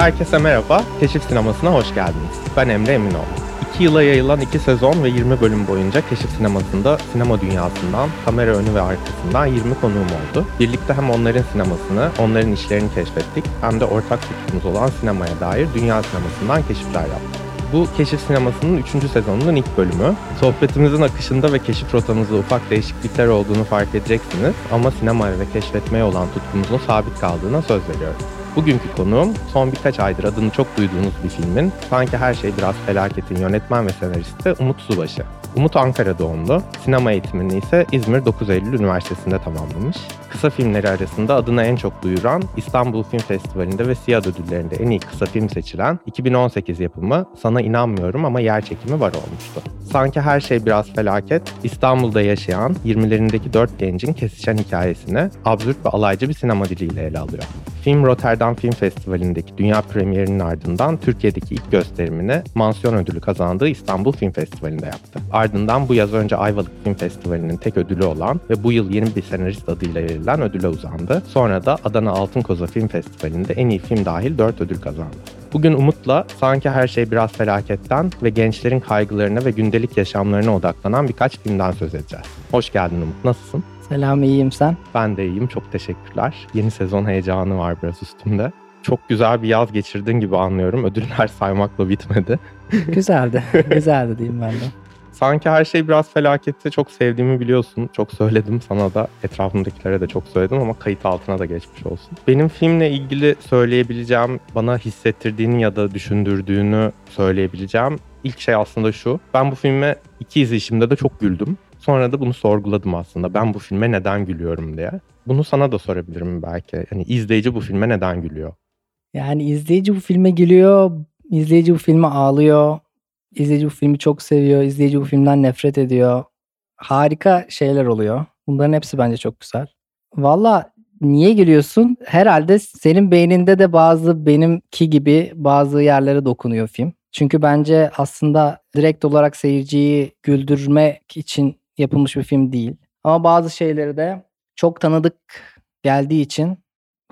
Herkese merhaba, Keşif Sineması'na hoş geldiniz. Ben Emre Eminoğlu. 2 yıla yayılan 2 sezon ve 20 bölüm boyunca Keşif Sineması'nda sinema dünyasından, kamera önü ve arkasından 20 konuğum oldu. Birlikte hem onların sinemasını, onların işlerini keşfettik hem de ortak tutkumuz olan sinemaya dair dünya sinemasından keşifler yaptık. Bu Keşif Sineması'nın 3. sezonunun ilk bölümü. Sohbetimizin akışında ve keşif rotamızda ufak değişiklikler olduğunu fark edeceksiniz ama sinemaya ve keşfetmeye olan tutkumuzun sabit kaldığına söz veriyorum. Bugünkü konuğum son birkaç aydır adını çok duyduğunuz bir filmin sanki her şey biraz felaketin yönetmen ve senaristi Umut Subaşı. Umut Ankara doğumlu, sinema eğitimini ise İzmir 9 Eylül Üniversitesi'nde tamamlamış. Kısa filmleri arasında adını en çok duyuran İstanbul Film Festivali'nde ve Siyah ödüllerinde en iyi kısa film seçilen 2018 yapımı Sana İnanmıyorum ama yer çekimi var olmuştu. Sanki her şey biraz felaket, İstanbul'da yaşayan 20'lerindeki dört gencin kesişen hikayesini absürt ve alaycı bir sinema diliyle ele alıyor. Film Rotterdam Film Festivali'ndeki dünya premierinin ardından Türkiye'deki ilk gösterimini mansiyon ödülü kazandığı İstanbul Film Festivali'nde yaptı. Ardından bu yaz önce Ayvalık Film Festivali'nin tek ödülü olan ve bu yıl yeni bir senarist adıyla verilen ödüle uzandı. Sonra da Adana Altın Koza Film Festivali'nde en iyi film dahil 4 ödül kazandı. Bugün Umut'la sanki her şey biraz felaketten ve gençlerin kaygılarına ve gündelik yaşamlarına odaklanan birkaç filmden söz edeceğiz. Hoş geldin Umut, nasılsın? Selam, iyiyim sen? Ben de iyiyim, çok teşekkürler. Yeni sezon heyecanı var biraz üstümde. Çok güzel bir yaz geçirdin gibi anlıyorum. Ödüller saymakla bitmedi. Güzeldi, güzeldi diyeyim ben de. Sanki her şey biraz felakette çok sevdiğimi biliyorsun. Çok söyledim sana da, etrafımdakilere de çok söyledim ama kayıt altına da geçmiş olsun. Benim filmle ilgili söyleyebileceğim, bana hissettirdiğini ya da düşündürdüğünü söyleyebileceğim ilk şey aslında şu. Ben bu filme iki izleyişimde de çok güldüm. Sonra da bunu sorguladım aslında. Ben bu filme neden gülüyorum diye. Bunu sana da sorabilirim belki. Yani izleyici bu filme neden gülüyor? Yani izleyici bu filme gülüyor, izleyici bu filme ağlıyor, izleyici bu filmi çok seviyor, izleyici bu filmden nefret ediyor. Harika şeyler oluyor. Bunların hepsi bence çok güzel. Valla niye gülüyorsun? Herhalde senin beyninde de bazı benimki gibi bazı yerlere dokunuyor film. Çünkü bence aslında direkt olarak seyirciyi güldürmek için yapılmış bir film değil. Ama bazı şeyleri de çok tanıdık geldiği için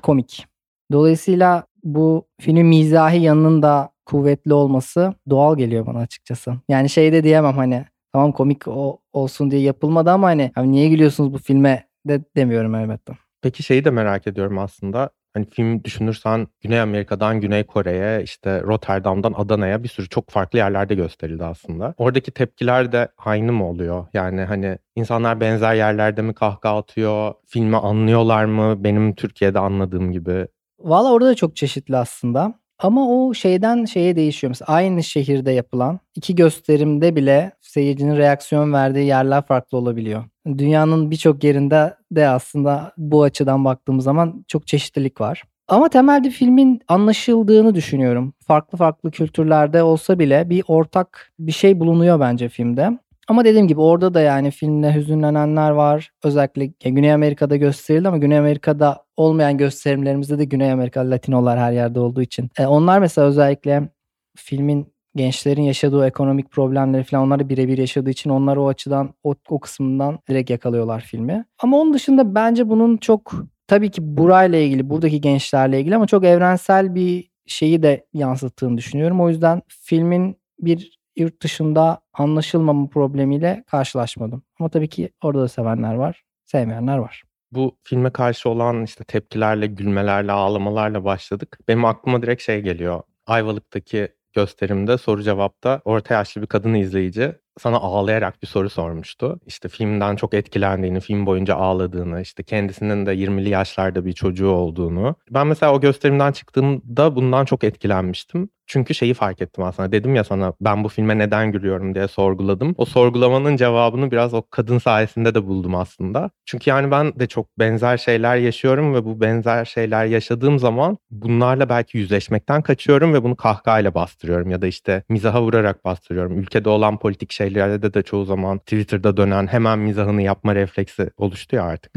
komik. Dolayısıyla bu filmin mizahi yanının da kuvvetli olması doğal geliyor bana açıkçası. Yani şey de diyemem hani tamam komik o, olsun diye yapılmadı ama hani, hani niye gülüyorsunuz bu filme de demiyorum elbette. Peki şeyi de merak ediyorum aslında. Hani film düşünürsen Güney Amerika'dan Güney Kore'ye, işte Rotterdam'dan Adana'ya bir sürü çok farklı yerlerde gösterildi aslında. Oradaki tepkiler de aynı mı oluyor? Yani hani insanlar benzer yerlerde mi kahkaha atıyor? Filmi anlıyorlar mı? Benim Türkiye'de anladığım gibi. Valla orada da çok çeşitli aslında. Ama o şeyden şeye değişiyor. Mesela aynı şehirde yapılan iki gösterimde bile seyircinin reaksiyon verdiği yerler farklı olabiliyor. Dünyanın birçok yerinde de aslında bu açıdan baktığımız zaman çok çeşitlilik var. Ama temelde filmin anlaşıldığını düşünüyorum. Farklı farklı kültürlerde olsa bile bir ortak bir şey bulunuyor bence filmde. Ama dediğim gibi orada da yani filmde hüzünlenenler var. Özellikle Güney Amerika'da gösterildi ama Güney Amerika'da olmayan gösterimlerimizde de Güney Amerika Latinolar her yerde olduğu için. E, onlar mesela özellikle filmin gençlerin yaşadığı ekonomik problemleri falan onları birebir yaşadığı için onları o açıdan o, o kısmından direkt yakalıyorlar filmi. Ama onun dışında bence bunun çok tabii ki burayla ilgili, buradaki gençlerle ilgili ama çok evrensel bir şeyi de yansıttığını düşünüyorum. O yüzden filmin bir yurt dışında anlaşılmama problemiyle karşılaşmadım. Ama tabii ki orada da sevenler var, sevmeyenler var. Bu filme karşı olan işte tepkilerle, gülmelerle, ağlamalarla başladık. Benim aklıma direkt şey geliyor. Ayvalık'taki gösterimde soru cevapta orta yaşlı bir kadın izleyici sana ağlayarak bir soru sormuştu. İşte filmden çok etkilendiğini, film boyunca ağladığını, işte kendisinin de 20'li yaşlarda bir çocuğu olduğunu. Ben mesela o gösterimden çıktığımda bundan çok etkilenmiştim. Çünkü şeyi fark ettim aslında. Dedim ya sana ben bu filme neden gülüyorum diye sorguladım. O sorgulamanın cevabını biraz o kadın sayesinde de buldum aslında. Çünkü yani ben de çok benzer şeyler yaşıyorum ve bu benzer şeyler yaşadığım zaman bunlarla belki yüzleşmekten kaçıyorum ve bunu kahkahayla bastırıyorum ya da işte mizaha vurarak bastırıyorum. Ülkede olan politik şeylerde de, de çoğu zaman Twitter'da dönen hemen mizahını yapma refleksi oluştu ya artık.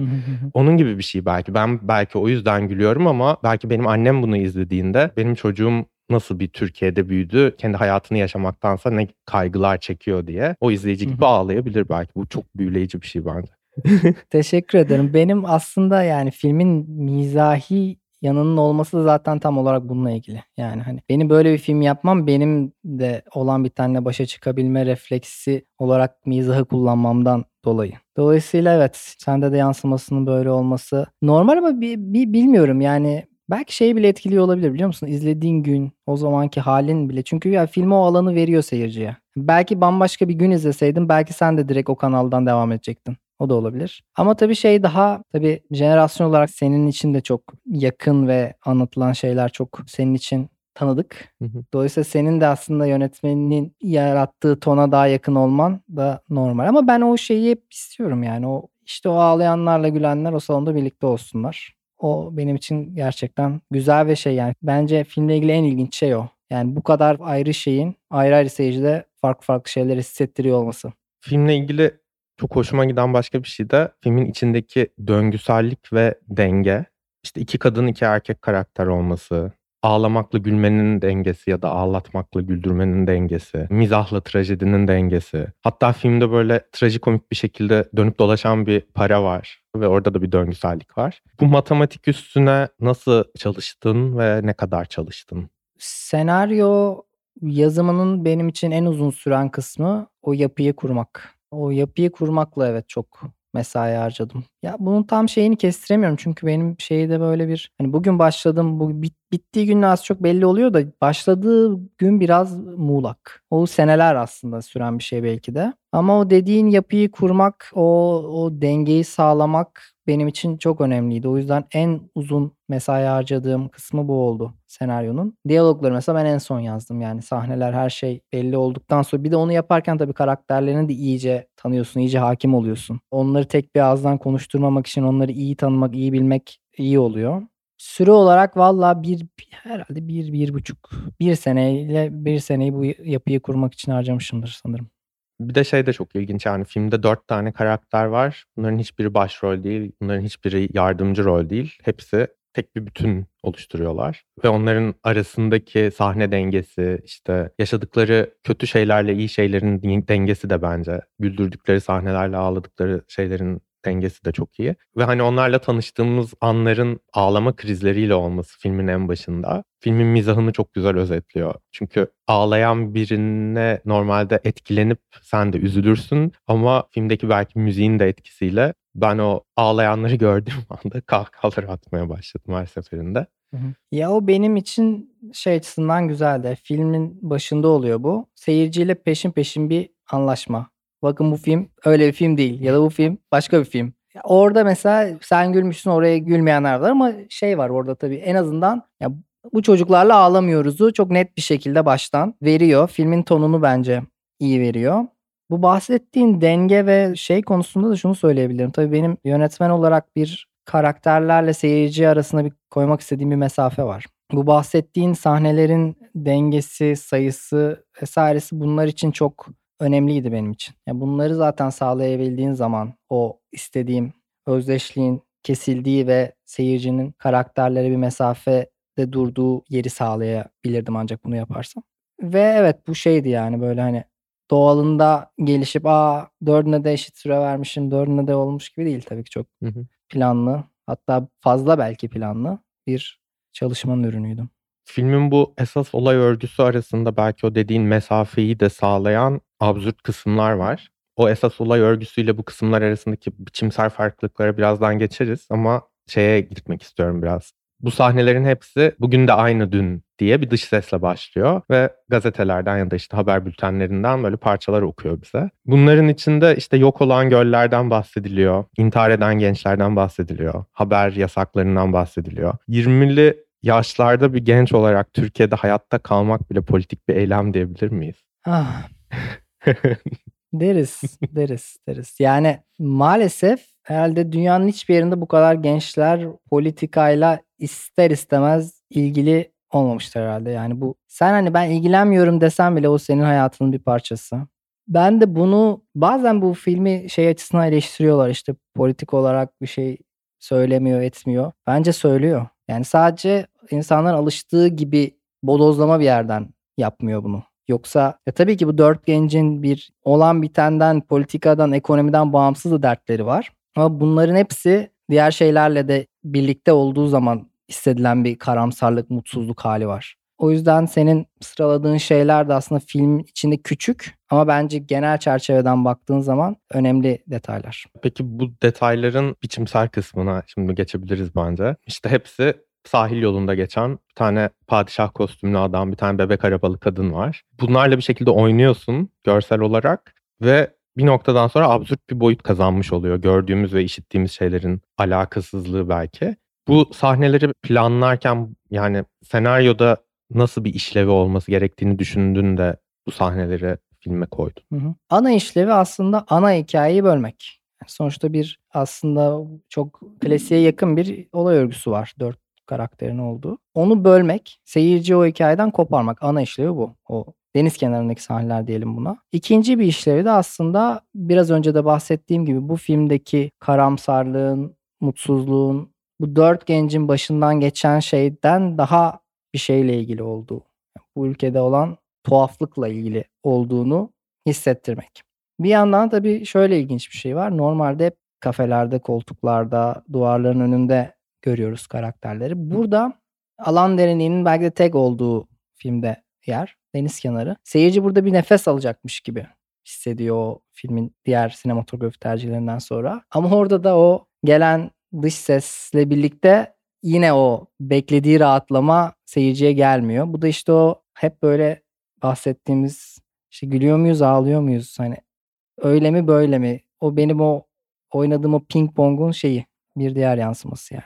Onun gibi bir şey belki. Ben belki o yüzden gülüyorum ama belki benim annem bunu izlediğinde benim çocuğum nasıl bir Türkiye'de büyüdü, kendi hayatını yaşamaktansa ne kaygılar çekiyor diye o izleyici gibi ağlayabilir belki. Bu çok büyüleyici bir şey bence. Teşekkür ederim. Benim aslında yani filmin mizahi yanının olması da zaten tam olarak bununla ilgili. Yani hani benim böyle bir film yapmam benim de olan bir tane başa çıkabilme refleksi olarak mizahı kullanmamdan dolayı. Dolayısıyla evet sende de yansımasının böyle olması normal ama bir, bir bilmiyorum yani belki şeyi bile etkiliyor olabilir biliyor musun? İzlediğin gün o zamanki halin bile çünkü ya film o alanı veriyor seyirciye. Belki bambaşka bir gün izleseydin belki sen de direkt o kanaldan devam edecektin. O da olabilir. Ama tabii şey daha tabii jenerasyon olarak senin için de çok yakın ve anlatılan şeyler çok senin için tanıdık. Hı hı. Dolayısıyla senin de aslında yönetmenin yarattığı tona daha yakın olman da normal. Ama ben o şeyi hep istiyorum yani. O işte o ağlayanlarla gülenler o salonda birlikte olsunlar. O benim için gerçekten güzel ve şey yani. Bence filmle ilgili en ilginç şey o. Yani bu kadar ayrı şeyin ayrı ayrı seyircide farklı farklı şeyler hissettiriyor olması. Filmle ilgili çok hoşuma giden başka bir şey de filmin içindeki döngüsellik ve denge. İşte iki kadın iki erkek karakter olması, ağlamakla gülmenin dengesi ya da ağlatmakla güldürmenin dengesi, mizahla trajedinin dengesi. Hatta filmde böyle trajikomik bir şekilde dönüp dolaşan bir para var ve orada da bir döngüsellik var. Bu matematik üstüne nasıl çalıştın ve ne kadar çalıştın? Senaryo yazımının benim için en uzun süren kısmı o yapıyı kurmak. O yapıyı kurmakla evet çok mesai harcadım. Ya bunun tam şeyini kestiremiyorum çünkü benim şeyde böyle bir hani bugün başladım bu bit, bittiği gün az çok belli oluyor da başladığı gün biraz muğlak. O seneler aslında süren bir şey belki de. Ama o dediğin yapıyı kurmak, o o dengeyi sağlamak benim için çok önemliydi. O yüzden en uzun mesai harcadığım kısmı bu oldu senaryonun. Diyalogları mesela ben en son yazdım yani sahneler her şey belli olduktan sonra bir de onu yaparken tabii karakterlerini de iyice tanıyorsun, iyice hakim oluyorsun. Onları tek bir ağızdan konuşturmamak için onları iyi tanımak, iyi bilmek iyi oluyor. Süre olarak valla bir herhalde bir, bir buçuk, bir seneyle bir seneyi bu yapıyı kurmak için harcamışımdır sanırım. Bir de şey de çok ilginç yani filmde dört tane karakter var. Bunların hiçbiri başrol değil, bunların hiçbiri yardımcı rol değil. Hepsi tek bir bütün oluşturuyorlar ve onların arasındaki sahne dengesi, işte yaşadıkları kötü şeylerle iyi şeylerin dengesi de bence güldürdükleri sahnelerle ağladıkları şeylerin dengesi de çok iyi. Ve hani onlarla tanıştığımız anların ağlama krizleriyle olması filmin en başında filmin mizahını çok güzel özetliyor. Çünkü ağlayan birine normalde etkilenip sen de üzülürsün ama filmdeki belki müziğin de etkisiyle ben o ağlayanları gördüğüm anda kahkahalar atmaya başladım her seferinde. Ya o benim için şey açısından güzeldi. Filmin başında oluyor bu. Seyirciyle peşin peşin bir anlaşma. Bakın bu film öyle bir film değil ya da bu film başka bir film. Orada mesela sen gülmüşsün oraya gülmeyenler var ama şey var orada tabii en azından ya bu çocuklarla ağlamıyoruzu çok net bir şekilde baştan veriyor. Filmin tonunu bence iyi veriyor. Bu bahsettiğin denge ve şey konusunda da şunu söyleyebilirim. Tabii benim yönetmen olarak bir karakterlerle seyirci arasında bir koymak istediğim bir mesafe var. Bu bahsettiğin sahnelerin dengesi, sayısı vesairesi bunlar için çok önemliydi benim için. Yani bunları zaten sağlayabildiğin zaman o istediğim özdeşliğin kesildiği ve seyircinin karakterlere bir mesafede durduğu yeri sağlayabilirdim ancak bunu yaparsam. Ve evet bu şeydi yani böyle hani doğalında gelişip aa dördüne de eşit süre vermişim dördüne de olmuş gibi değil tabii ki çok Hı hı. planlı hatta fazla belki planlı bir çalışmanın ürünüydüm. Filmin bu esas olay örgüsü arasında belki o dediğin mesafeyi de sağlayan absürt kısımlar var. O esas olay örgüsüyle bu kısımlar arasındaki biçimsel farklılıklara birazdan geçeriz ama şeye gitmek istiyorum biraz. Bu sahnelerin hepsi bugün de aynı dün diye bir dış sesle başlıyor ve gazetelerden ya da işte haber bültenlerinden böyle parçalar okuyor bize. Bunların içinde işte yok olan göllerden bahsediliyor, intihar eden gençlerden bahsediliyor, haber yasaklarından bahsediliyor. 20'li yaşlarda bir genç olarak Türkiye'de hayatta kalmak bile politik bir eylem diyebilir miyiz? Ah. deriz, deriz, deriz. Yani maalesef herhalde dünyanın hiçbir yerinde bu kadar gençler politikayla ister istemez ilgili olmamıştır herhalde. Yani bu sen hani ben ilgilenmiyorum desen bile o senin hayatının bir parçası. Ben de bunu bazen bu filmi şey açısından eleştiriyorlar işte politik olarak bir şey söylemiyor etmiyor. Bence söylüyor. Yani sadece insanların alıştığı gibi bodozlama bir yerden yapmıyor bunu. Yoksa ya tabii ki bu dört gencin bir olan bitenden, politikadan, ekonomiden bağımsız da dertleri var. Ama bunların hepsi diğer şeylerle de birlikte olduğu zaman hissedilen bir karamsarlık, mutsuzluk hali var. O yüzden senin sıraladığın şeyler de aslında film içinde küçük ama bence genel çerçeveden baktığın zaman önemli detaylar. Peki bu detayların biçimsel kısmına şimdi geçebiliriz bence. İşte hepsi sahil yolunda geçen bir tane padişah kostümlü adam, bir tane bebek arabalı kadın var. Bunlarla bir şekilde oynuyorsun görsel olarak ve bir noktadan sonra absürt bir boyut kazanmış oluyor. Gördüğümüz ve işittiğimiz şeylerin alakasızlığı belki. Bu sahneleri planlarken yani senaryoda nasıl bir işlevi olması gerektiğini düşündüğünde bu sahneleri filme koydun? Hı hı. Ana işlevi aslında ana hikayeyi bölmek. Sonuçta bir aslında çok klasiğe yakın bir olay örgüsü var. Dört karakterin olduğu. Onu bölmek, seyirci o hikayeden koparmak. Ana işlevi bu. O deniz kenarındaki sahneler diyelim buna. İkinci bir işlevi de aslında biraz önce de bahsettiğim gibi bu filmdeki karamsarlığın, mutsuzluğun, bu dört gencin başından geçen şeyden daha bir şeyle ilgili olduğu. Bu ülkede olan tuhaflıkla ilgili olduğunu hissettirmek. Bir yandan tabii şöyle ilginç bir şey var. Normalde hep kafelerde, koltuklarda, duvarların önünde görüyoruz karakterleri. Burada alan derinliğinin belki de tek olduğu filmde yer. Deniz kenarı. Seyirci burada bir nefes alacakmış gibi hissediyor o filmin diğer sinematografi tercihlerinden sonra. Ama orada da o gelen dış sesle birlikte yine o beklediği rahatlama seyirciye gelmiyor. Bu da işte o hep böyle bahsettiğimiz işte gülüyor muyuz ağlıyor muyuz hani öyle mi böyle mi o benim o oynadığım o ping pong'un şeyi bir diğer yansıması yani.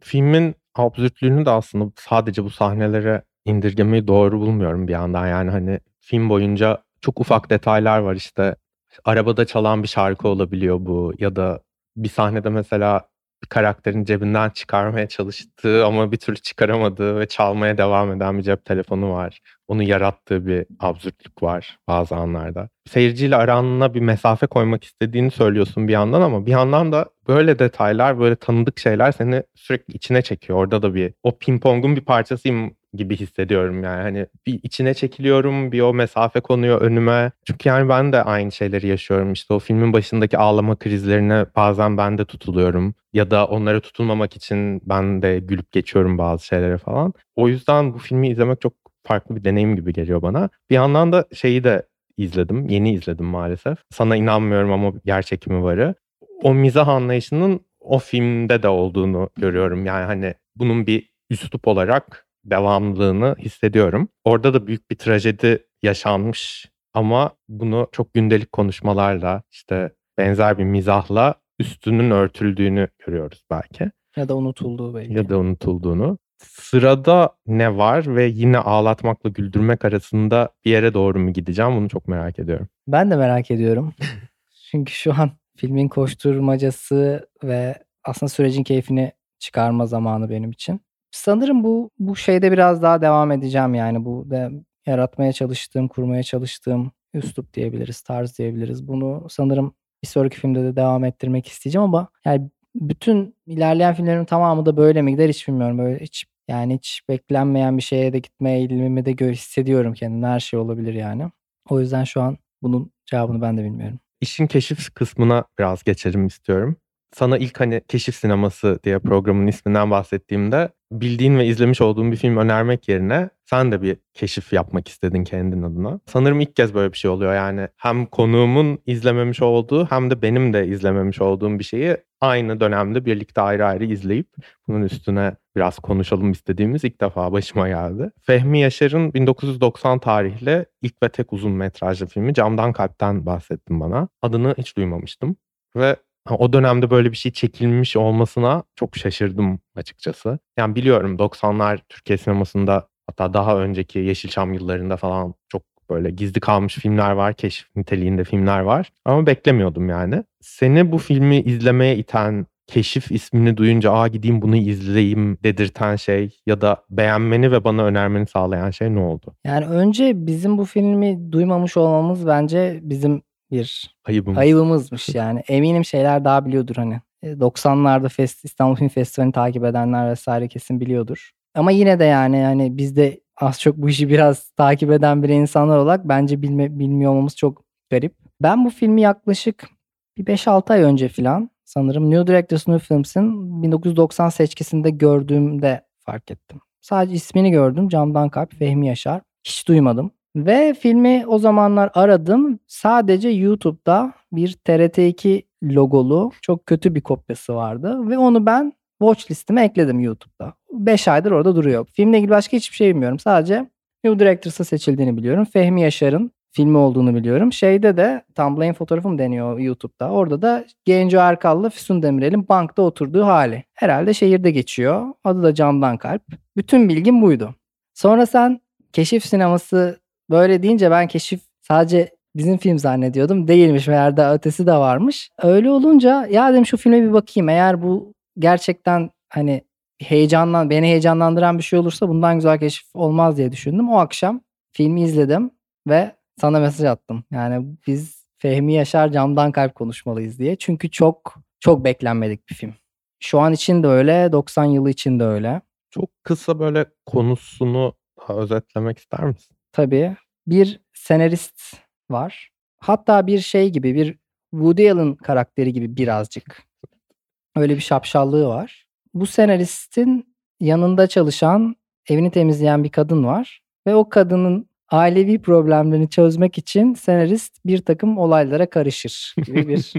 Filmin absürtlüğünü de aslında sadece bu sahnelere indirgemeyi doğru bulmuyorum bir yandan. Yani hani film boyunca çok ufak detaylar var işte. Arabada çalan bir şarkı olabiliyor bu ya da bir sahnede mesela bir karakterin cebinden çıkarmaya çalıştığı ama bir türlü çıkaramadığı ve çalmaya devam eden bir cep telefonu var. Onu yarattığı bir absürtlük var bazı anlarda. Seyirciyle aranına bir mesafe koymak istediğini söylüyorsun bir yandan ama bir yandan da böyle detaylar, böyle tanıdık şeyler seni sürekli içine çekiyor. Orada da bir o ping bir parçasıyım gibi hissediyorum yani. Hani bir içine çekiliyorum, bir o mesafe konuyor önüme. Çünkü yani ben de aynı şeyleri yaşıyorum. İşte o filmin başındaki ağlama krizlerine bazen ben de tutuluyorum. Ya da onlara tutulmamak için ben de gülüp geçiyorum bazı şeylere falan. O yüzden bu filmi izlemek çok farklı bir deneyim gibi geliyor bana. Bir yandan da şeyi de izledim. Yeni izledim maalesef. Sana inanmıyorum ama gerçekimi varı. O mizah anlayışının o filmde de olduğunu görüyorum. Yani hani bunun bir üslup olarak devamlılığını hissediyorum. Orada da büyük bir trajedi yaşanmış ama bunu çok gündelik konuşmalarla işte benzer bir mizahla üstünün örtüldüğünü görüyoruz belki. Ya da unutulduğu belki. Ya da unutulduğunu. Sırada ne var ve yine ağlatmakla güldürmek arasında bir yere doğru mu gideceğim bunu çok merak ediyorum. Ben de merak ediyorum. Çünkü şu an filmin koşturmacası ve aslında sürecin keyfini çıkarma zamanı benim için. Sanırım bu bu şeyde biraz daha devam edeceğim yani bu de yaratmaya çalıştığım, kurmaya çalıştığım üslup diyebiliriz, tarz diyebiliriz. Bunu sanırım bir sonraki filmde de devam ettirmek isteyeceğim ama yani bütün ilerleyen filmlerin tamamı da böyle mi gider hiç bilmiyorum. Böyle hiç yani hiç beklenmeyen bir şeye de gitme eğilimimi de hissediyorum kendimde. Her şey olabilir yani. O yüzden şu an bunun cevabını ben de bilmiyorum. İşin keşif kısmına biraz geçelim istiyorum. Sana ilk hani keşif sineması diye programın isminden bahsettiğimde bildiğin ve izlemiş olduğun bir film önermek yerine sen de bir keşif yapmak istedin kendin adına. Sanırım ilk kez böyle bir şey oluyor yani hem konuğumun izlememiş olduğu hem de benim de izlememiş olduğum bir şeyi aynı dönemde birlikte ayrı ayrı izleyip bunun üstüne biraz konuşalım istediğimiz ilk defa başıma geldi. Fehmi Yaşar'ın 1990 tarihli ilk ve tek uzun metrajlı filmi Camdan Kalp'ten bahsettim bana. Adını hiç duymamıştım ve o dönemde böyle bir şey çekilmiş olmasına çok şaşırdım açıkçası. Yani biliyorum 90'lar Türkiye sinemasında hatta daha önceki Yeşilçam yıllarında falan çok böyle gizli kalmış filmler var, keşif niteliğinde filmler var. Ama beklemiyordum yani. Seni bu filmi izlemeye iten keşif ismini duyunca aa gideyim bunu izleyeyim dedirten şey ya da beğenmeni ve bana önermeni sağlayan şey ne oldu? Yani önce bizim bu filmi duymamış olmamız bence bizim bir Ayıbımız. ayıbımızmış yani. Eminim şeyler daha biliyordur hani. 90'larda Fest, İstanbul Film Festivali'ni takip edenler vesaire kesin biliyordur. Ama yine de yani yani biz de az çok bu işi biraz takip eden bir insanlar olarak bence bilme, bilmiyor olmamız çok garip. Ben bu filmi yaklaşık bir 5-6 ay önce filan sanırım New Directors New Films'in 1990 seçkisinde gördüğümde fark ettim. Sadece ismini gördüm. Camdan Kalp, Fehmi Yaşar. Hiç duymadım. Ve filmi o zamanlar aradım. Sadece YouTube'da bir TRT2 logolu çok kötü bir kopyası vardı. Ve onu ben watch listeme ekledim YouTube'da. 5 aydır orada duruyor. Filmle ilgili başka hiçbir şey bilmiyorum. Sadece New Directors'a seçildiğini biliyorum. Fehmi Yaşar'ın filmi olduğunu biliyorum. Şeyde de Tumblr'ın fotoğrafı mı deniyor YouTube'da. Orada da Genco Erkal'la Füsun Demirel'in bankta oturduğu hali. Herhalde şehirde geçiyor. Adı da Camdan Kalp. Bütün bilgim buydu. Sonra sen keşif sineması böyle deyince ben keşif sadece bizim film zannediyordum. Değilmiş meğer de ötesi de varmış. Öyle olunca ya dedim şu filme bir bakayım. Eğer bu gerçekten hani heyecanlan beni heyecanlandıran bir şey olursa bundan güzel keşif olmaz diye düşündüm. O akşam filmi izledim ve sana mesaj attım. Yani biz Fehmi Yaşar Camdan Kalp konuşmalıyız diye. Çünkü çok çok beklenmedik bir film. Şu an için de öyle, 90 yılı için de öyle. Çok kısa böyle konusunu özetlemek ister misin? Tabii. Bir senarist var. Hatta bir şey gibi, bir Woody Allen karakteri gibi birazcık. Öyle bir şapşallığı var. Bu senaristin yanında çalışan, evini temizleyen bir kadın var. Ve o kadının ailevi problemlerini çözmek için senarist bir takım olaylara karışır gibi bir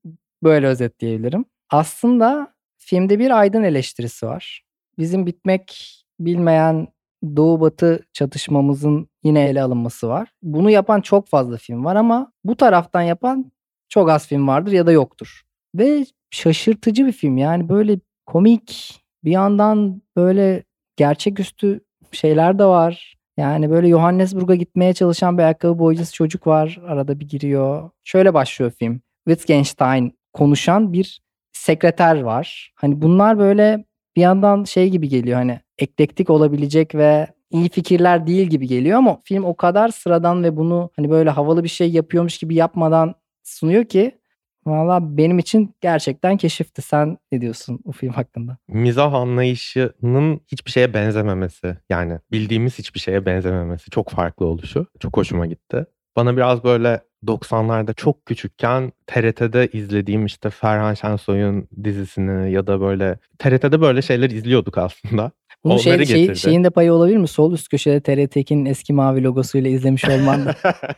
böyle özetleyebilirim. Aslında filmde bir aydın eleştirisi var. Bizim bitmek bilmeyen Doğu Batı çatışmamızın yine ele alınması var. Bunu yapan çok fazla film var ama bu taraftan yapan çok az film vardır ya da yoktur. Ve şaşırtıcı bir film. Yani böyle komik bir yandan böyle gerçeküstü şeyler de var. Yani böyle Johannesburg'a gitmeye çalışan bir ayakkabı boyacısı çocuk var. Arada bir giriyor. Şöyle başlıyor film. Wittgenstein konuşan bir sekreter var. Hani bunlar böyle bir yandan şey gibi geliyor hani eklektik olabilecek ve iyi fikirler değil gibi geliyor ama film o kadar sıradan ve bunu hani böyle havalı bir şey yapıyormuş gibi yapmadan sunuyor ki Valla benim için gerçekten keşifti. Sen ne diyorsun bu film hakkında? Mizah anlayışının hiçbir şeye benzememesi. Yani bildiğimiz hiçbir şeye benzememesi. Çok farklı oluşu. Çok hoşuma gitti. Bana biraz böyle 90'larda çok küçükken TRT'de izlediğim işte Ferhan Şensoy'un dizisini ya da böyle TRT'de böyle şeyler izliyorduk aslında. Bunun şey, şey, şeyin de payı olabilir mi? Sol üst köşede TRT2'nin eski mavi logosuyla izlemiş olman da.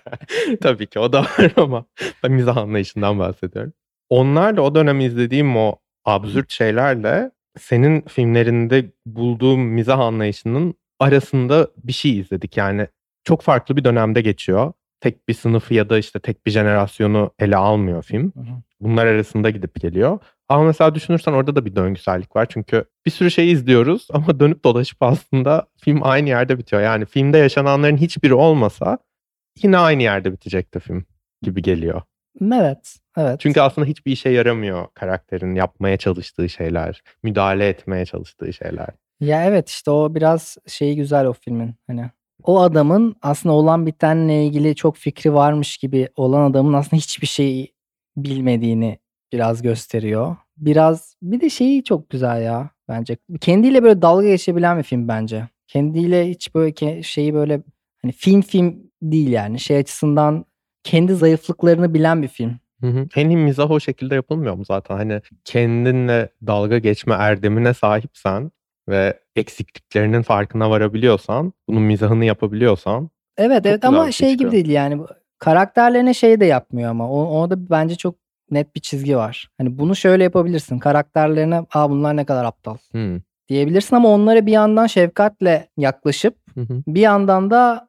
Tabii ki o da var ama ben mizah anlayışından bahsediyorum. Onlarla o dönem izlediğim o absürt şeylerle senin filmlerinde bulduğum mizah anlayışının arasında bir şey izledik. Yani çok farklı bir dönemde geçiyor tek bir sınıfı ya da işte tek bir jenerasyonu ele almıyor film. Bunlar arasında gidip geliyor. Ama mesela düşünürsen orada da bir döngüsellik var. Çünkü bir sürü şey izliyoruz ama dönüp dolaşıp aslında film aynı yerde bitiyor. Yani filmde yaşananların hiçbiri olmasa yine aynı yerde bitecekti film gibi geliyor. Evet, evet. Çünkü aslında hiçbir işe yaramıyor karakterin yapmaya çalıştığı şeyler, müdahale etmeye çalıştığı şeyler. Ya evet işte o biraz şeyi güzel o filmin. Hani o adamın aslında olan bitenle ilgili çok fikri varmış gibi olan adamın aslında hiçbir şey bilmediğini biraz gösteriyor. Biraz bir de şeyi çok güzel ya bence. Kendiyle böyle dalga geçebilen bir film bence. Kendiyle hiç böyle şeyi böyle hani film film değil yani. Şey açısından kendi zayıflıklarını bilen bir film. Hı hı. En iyi mizah o şekilde yapılmıyor mu zaten? Hani kendinle dalga geçme erdemine sahipsen ve eksikliklerinin farkına varabiliyorsan, bunun mizahını yapabiliyorsan. Evet evet ama şey gibi değil yani karakterlerine şey de yapmıyor ama o, orada bence çok net bir çizgi var. Hani bunu şöyle yapabilirsin. Karakterlerine aa bunlar ne kadar aptal hmm. diyebilirsin ama onlara bir yandan şefkatle yaklaşıp hı bir yandan da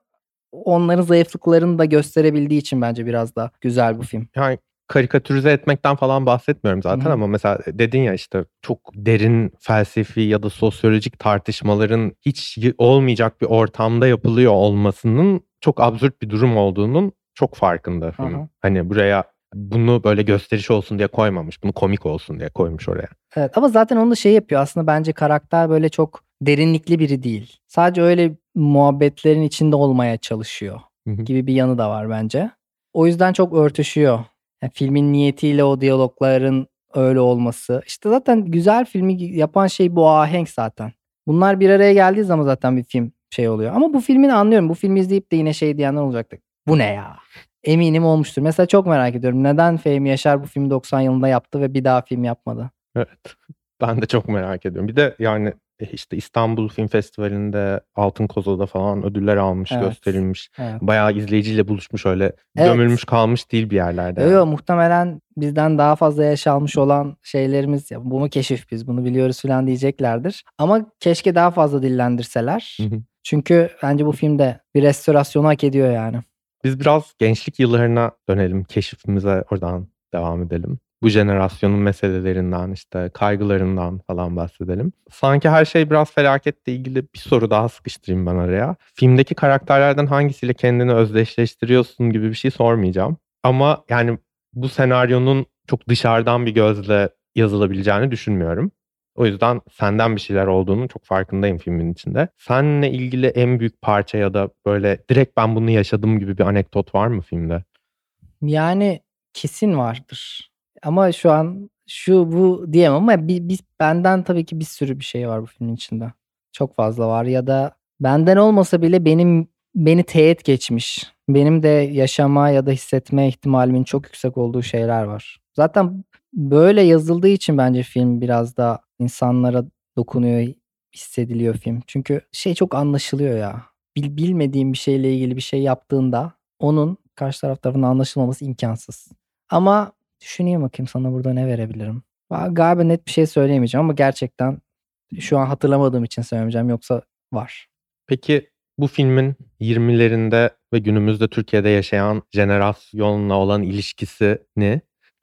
onların zayıflıklarını da gösterebildiği için bence biraz da güzel bu film. Yani karikatürize etmekten falan bahsetmiyorum zaten Hı-hı. ama mesela dedin ya işte çok derin felsefi ya da sosyolojik tartışmaların hiç olmayacak bir ortamda yapılıyor olmasının çok absürt bir durum olduğunun çok farkında film. Hani buraya bunu böyle gösteriş olsun diye koymamış. Bunu komik olsun diye koymuş oraya. Evet ama zaten onu da şey yapıyor aslında bence karakter böyle çok derinlikli biri değil. Sadece öyle muhabbetlerin içinde olmaya çalışıyor gibi bir yanı da var bence. O yüzden çok örtüşüyor yani filmin niyetiyle o diyalogların öyle olması. İşte zaten güzel filmi yapan şey bu ahenk zaten. Bunlar bir araya geldiği zaman zaten bir film şey oluyor. Ama bu filmini anlıyorum. Bu filmi izleyip de yine şey diyenler olacaktı. Bu ne ya? Eminim olmuştur. Mesela çok merak ediyorum. Neden Fehmi Yaşar bu filmi 90 yılında yaptı ve bir daha film yapmadı? Evet. Ben de çok merak ediyorum. Bir de yani e, işte İstanbul Film Festivali'nde Altın Koza'da falan ödüller almış, Evet. gösterilmiş. Evet. Bayağı izleyiciyle buluşmuş öyle Evet. gömülmüş kalmış değil bir yerlerde. Yo, yani. muhtemelen bizden daha fazla yaş almış olan şeylerimiz ya bu mu keşif biz bunu biliyoruz falan diyeceklerdir. Ama keşke daha fazla dillendirseler. Hı hı. Çünkü bence bu filmde bir restorasyonu hak ediyor yani. Biz biraz gençlik yıllarına dönelim, keşifimize oradan devam edelim. Bu jenerasyonun meselelerinden, işte kaygılarından falan bahsedelim. Sanki her şey biraz felaketle ilgili bir soru daha sıkıştırayım ben araya. Filmdeki karakterlerden hangisiyle kendini özdeşleştiriyorsun gibi bir şey sormayacağım. Ama yani bu senaryonun çok dışarıdan bir gözle yazılabileceğini düşünmüyorum. O yüzden senden bir şeyler olduğunu çok farkındayım filmin içinde. Seninle ilgili en büyük parça ya da böyle direkt ben bunu yaşadım gibi bir anekdot var mı filmde? Yani kesin vardır. Ama şu an şu bu diyemem ama bir, bir- benden tabii ki bir sürü bir şey var bu filmin içinde. Çok fazla var ya da benden olmasa bile benim beni teğet geçmiş. Benim de yaşama ya da hissetme ihtimalimin çok yüksek olduğu şeyler var. Zaten böyle yazıldığı için bence film biraz da insanlara dokunuyor, hissediliyor film. Çünkü şey çok anlaşılıyor ya. Bil, bilmediğim bir şeyle ilgili bir şey yaptığında onun karşı taraf tarafından anlaşılmaması imkansız. Ama düşüneyim bakayım sana burada ne verebilirim. Galiba net bir şey söyleyemeyeceğim ama gerçekten şu an hatırlamadığım için söylemeyeceğim yoksa var. Peki bu filmin 20'lerinde ve günümüzde Türkiye'de yaşayan jenerasyonla olan ilişkisini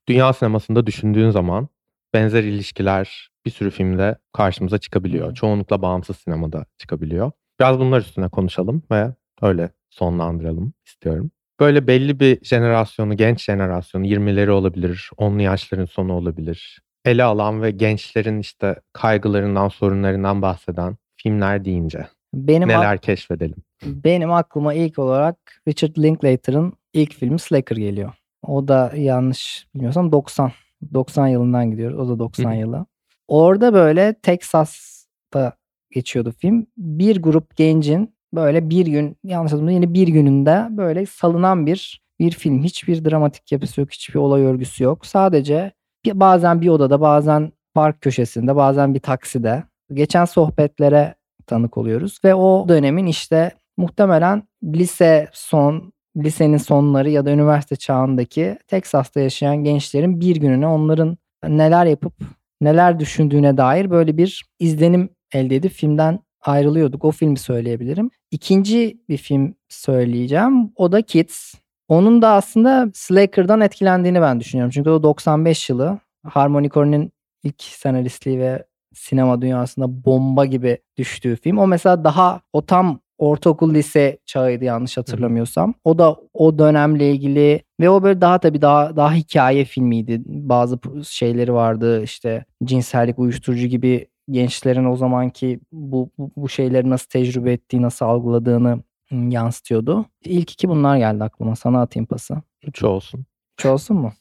dünya sinemasında düşündüğün zaman benzer ilişkiler bir sürü filmde karşımıza çıkabiliyor. Çoğunlukla bağımsız sinemada çıkabiliyor. Biraz bunlar üstüne konuşalım ve öyle sonlandıralım istiyorum. Böyle belli bir jenerasyonu, genç jenerasyonu, 20'leri olabilir, 10'lu yaşların sonu olabilir. Ele alan ve gençlerin işte kaygılarından, sorunlarından bahseden filmler deyince Benim neler keşfedelim? benim aklıma ilk olarak Richard Linklater'ın ilk filmi Slacker geliyor. O da yanlış bilmiyorsam 90. 90 yılından gidiyoruz. O da 90 Hı hı. yılı. Orada böyle Texas'ta geçiyordu film. Bir grup gencin böyle bir gün yanlış hatırlamıyorum yine bir gününde böyle salınan bir bir film. Hiçbir dramatik yapısı yok. Hiçbir olay örgüsü yok. Sadece bir, bazen bir odada bazen park köşesinde bazen bir takside geçen sohbetlere tanık oluyoruz. Ve o dönemin işte muhtemelen lise son lisenin sonları ya da üniversite çağındaki Teksas'ta yaşayan gençlerin bir gününe onların neler yapıp neler düşündüğüne dair böyle bir izlenim elde edip filmden ayrılıyorduk. O filmi söyleyebilirim. İkinci bir film söyleyeceğim. O da Kids. Onun da aslında Slacker'dan etkilendiğini ben düşünüyorum. Çünkü o 95 yılı. Harmony Korine'in ilk senaristliği ve sinema dünyasında bomba gibi düştüğü film. O mesela daha o tam ortaokul lise çağıydı yanlış hatırlamıyorsam. O da o dönemle ilgili ve o böyle daha tabii daha daha hikaye filmiydi. Bazı şeyleri vardı işte cinsellik, uyuşturucu gibi gençlerin o zamanki bu, bu, bu şeyleri nasıl tecrübe ettiği, nasıl algıladığını yansıtıyordu. İlk iki bunlar geldi aklıma. Sana atayım pası. Üç olsun. Üç olsun mu?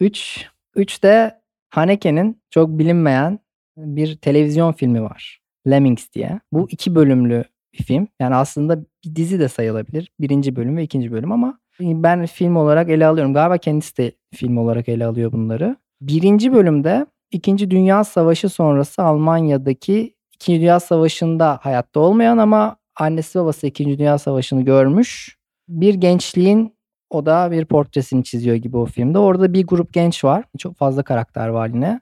Üç. Üç de Haneke'nin çok bilinmeyen bir televizyon filmi var. Lemmings diye. Bu iki bölümlü bir film. Yani aslında bir dizi de sayılabilir. Birinci bölüm ve ikinci bölüm ama ben film olarak ele alıyorum. Galiba kendisi de film olarak ele alıyor bunları. Birinci bölümde İkinci Dünya Savaşı sonrası Almanya'daki İkinci Dünya Savaşı'nda hayatta olmayan ama annesi babası İkinci Dünya Savaşı'nı görmüş. Bir gençliğin o da bir portresini çiziyor gibi o filmde. Orada bir grup genç var. Çok fazla karakter var yine.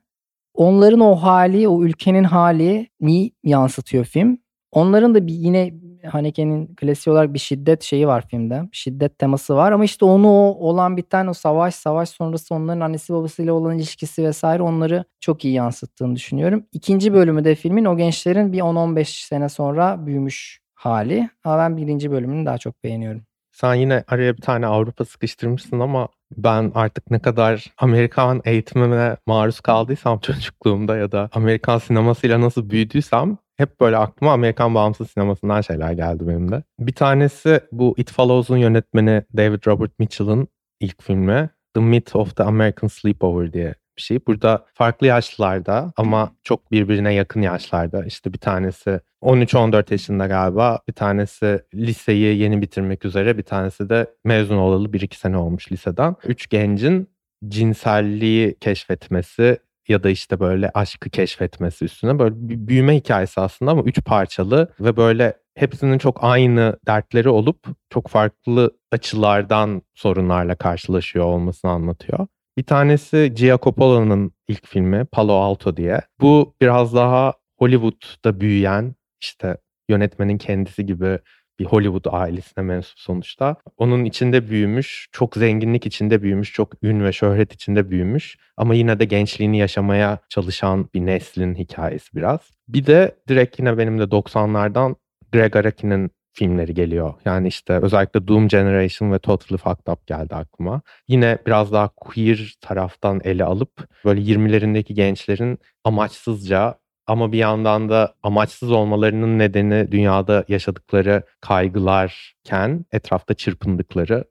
Onların o hali, o ülkenin halini yansıtıyor film. Onların da bir yine Haneke'nin klasiği olarak bir şiddet şeyi var filmde. Şiddet teması var ama işte onu o olan biten o savaş, savaş sonrası onların annesi babasıyla olan ilişkisi vesaire onları çok iyi yansıttığını düşünüyorum. İkinci bölümü de filmin o gençlerin bir 10-15 sene sonra büyümüş hali. Ama ben birinci bölümünü daha çok beğeniyorum. Sen yine araya bir tane Avrupa sıkıştırmışsın ama ben artık ne kadar Amerikan eğitimine maruz kaldıysam çocukluğumda ya da Amerikan sinemasıyla nasıl büyüdüysem hep böyle aklıma Amerikan bağımsız sinemasından şeyler geldi benim de. Bir tanesi bu It Follows'un yönetmeni David Robert Mitchell'ın ilk filmi The Myth of the American Sleepover diye bir şey. Burada farklı yaşlarda ama çok birbirine yakın yaşlarda. İşte bir tanesi 13-14 yaşında galiba. Bir tanesi liseyi yeni bitirmek üzere. Bir tanesi de mezun olalı 1-2 sene olmuş liseden. Üç gencin cinselliği keşfetmesi, ya da işte böyle aşkı keşfetmesi üstüne böyle bir büyüme hikayesi aslında ama üç parçalı ve böyle hepsinin çok aynı dertleri olup çok farklı açılardan sorunlarla karşılaşıyor olmasını anlatıyor. Bir tanesi Gia Coppola'nın ilk filmi Palo Alto diye. Bu biraz daha Hollywood'da büyüyen işte yönetmenin kendisi gibi bir Hollywood ailesine mensup sonuçta. Onun içinde büyümüş, çok zenginlik içinde büyümüş, çok ün ve şöhret içinde büyümüş ama yine de gençliğini yaşamaya çalışan bir neslin hikayesi biraz. Bir de direkt yine benim de 90'lardan Greg Araki'nin filmleri geliyor. Yani işte özellikle Doom Generation ve Totally Fucked Up geldi aklıma. Yine biraz daha queer taraftan ele alıp böyle 20'lerindeki gençlerin amaçsızca ama bir yandan da amaçsız olmalarının nedeni dünyada yaşadıkları kaygılarken etrafta çırpındıkları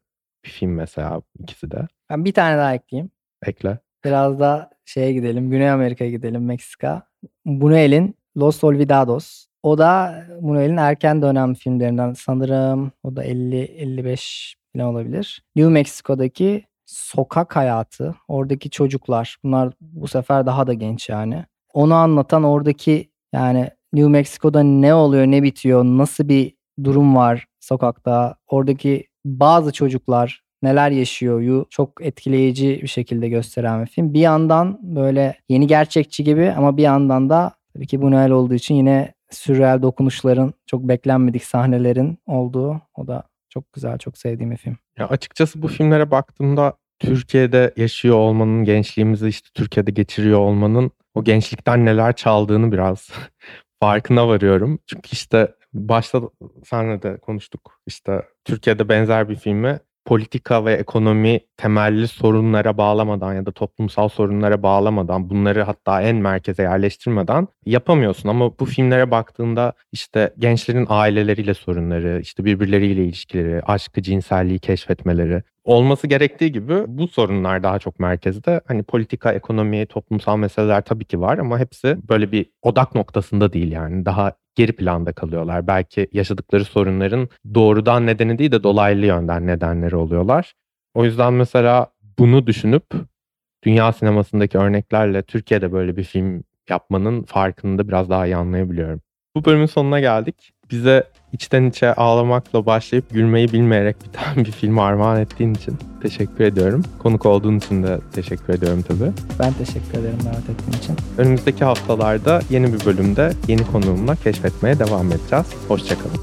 bir film mesela ikisi de. Ben bir tane daha ekleyeyim. Ekle. Biraz da şeye gidelim. Güney Amerika'ya gidelim. Meksika. Buñuel'in Los Olvidados. O da Buñuel'in erken dönem filmlerinden sanırım o da 50-55 falan olabilir. New Mexico'daki sokak hayatı, oradaki çocuklar. Bunlar bu sefer daha da genç yani. Onu anlatan oradaki yani New Mexico'da ne oluyor, ne bitiyor, nasıl bir durum var sokakta. Oradaki bazı çocuklar neler yaşıyor çok etkileyici bir şekilde gösteren bir film. Bir yandan böyle yeni gerçekçi gibi ama bir yandan da tabii ki Buñuel olduğu için yine sürreal dokunuşların, çok beklenmedik sahnelerin olduğu o da çok güzel, çok sevdiğim bir film. Ya açıkçası bu filmlere baktığımda Türkiye'de yaşıyor olmanın, gençliğimizi işte Türkiye'de geçiriyor olmanın o gençlikten neler çaldığını biraz farkına varıyorum. Çünkü işte başta senle de konuştuk. İşte Türkiye'de benzer bir filmi politika ve ekonomi temelli sorunlara bağlamadan ya da toplumsal sorunlara bağlamadan bunları hatta en merkeze yerleştirmeden yapamıyorsun. Ama bu filmlere baktığında işte gençlerin aileleriyle sorunları, işte birbirleriyle ilişkileri, aşkı, cinselliği keşfetmeleri olması gerektiği gibi bu sorunlar daha çok merkezde. Hani politika, ekonomi, toplumsal meseleler tabii ki var ama hepsi böyle bir odak noktasında değil yani. Daha geri planda kalıyorlar. Belki yaşadıkları sorunların doğrudan nedeni değil de dolaylı yönden nedenleri oluyorlar. O yüzden mesela bunu düşünüp dünya sinemasındaki örneklerle Türkiye'de böyle bir film yapmanın farkını da biraz daha iyi anlayabiliyorum. Bu bölümün sonuna geldik. Bize içten içe ağlamakla başlayıp gülmeyi bilmeyerek biten bir film armağan ettiğin için teşekkür ediyorum. Konuk olduğun için de teşekkür ediyorum tabii. Ben teşekkür ederim davet ettiğin için. Önümüzdeki haftalarda yeni bir bölümde yeni konuğumla keşfetmeye devam edeceğiz. Hoşçakalın.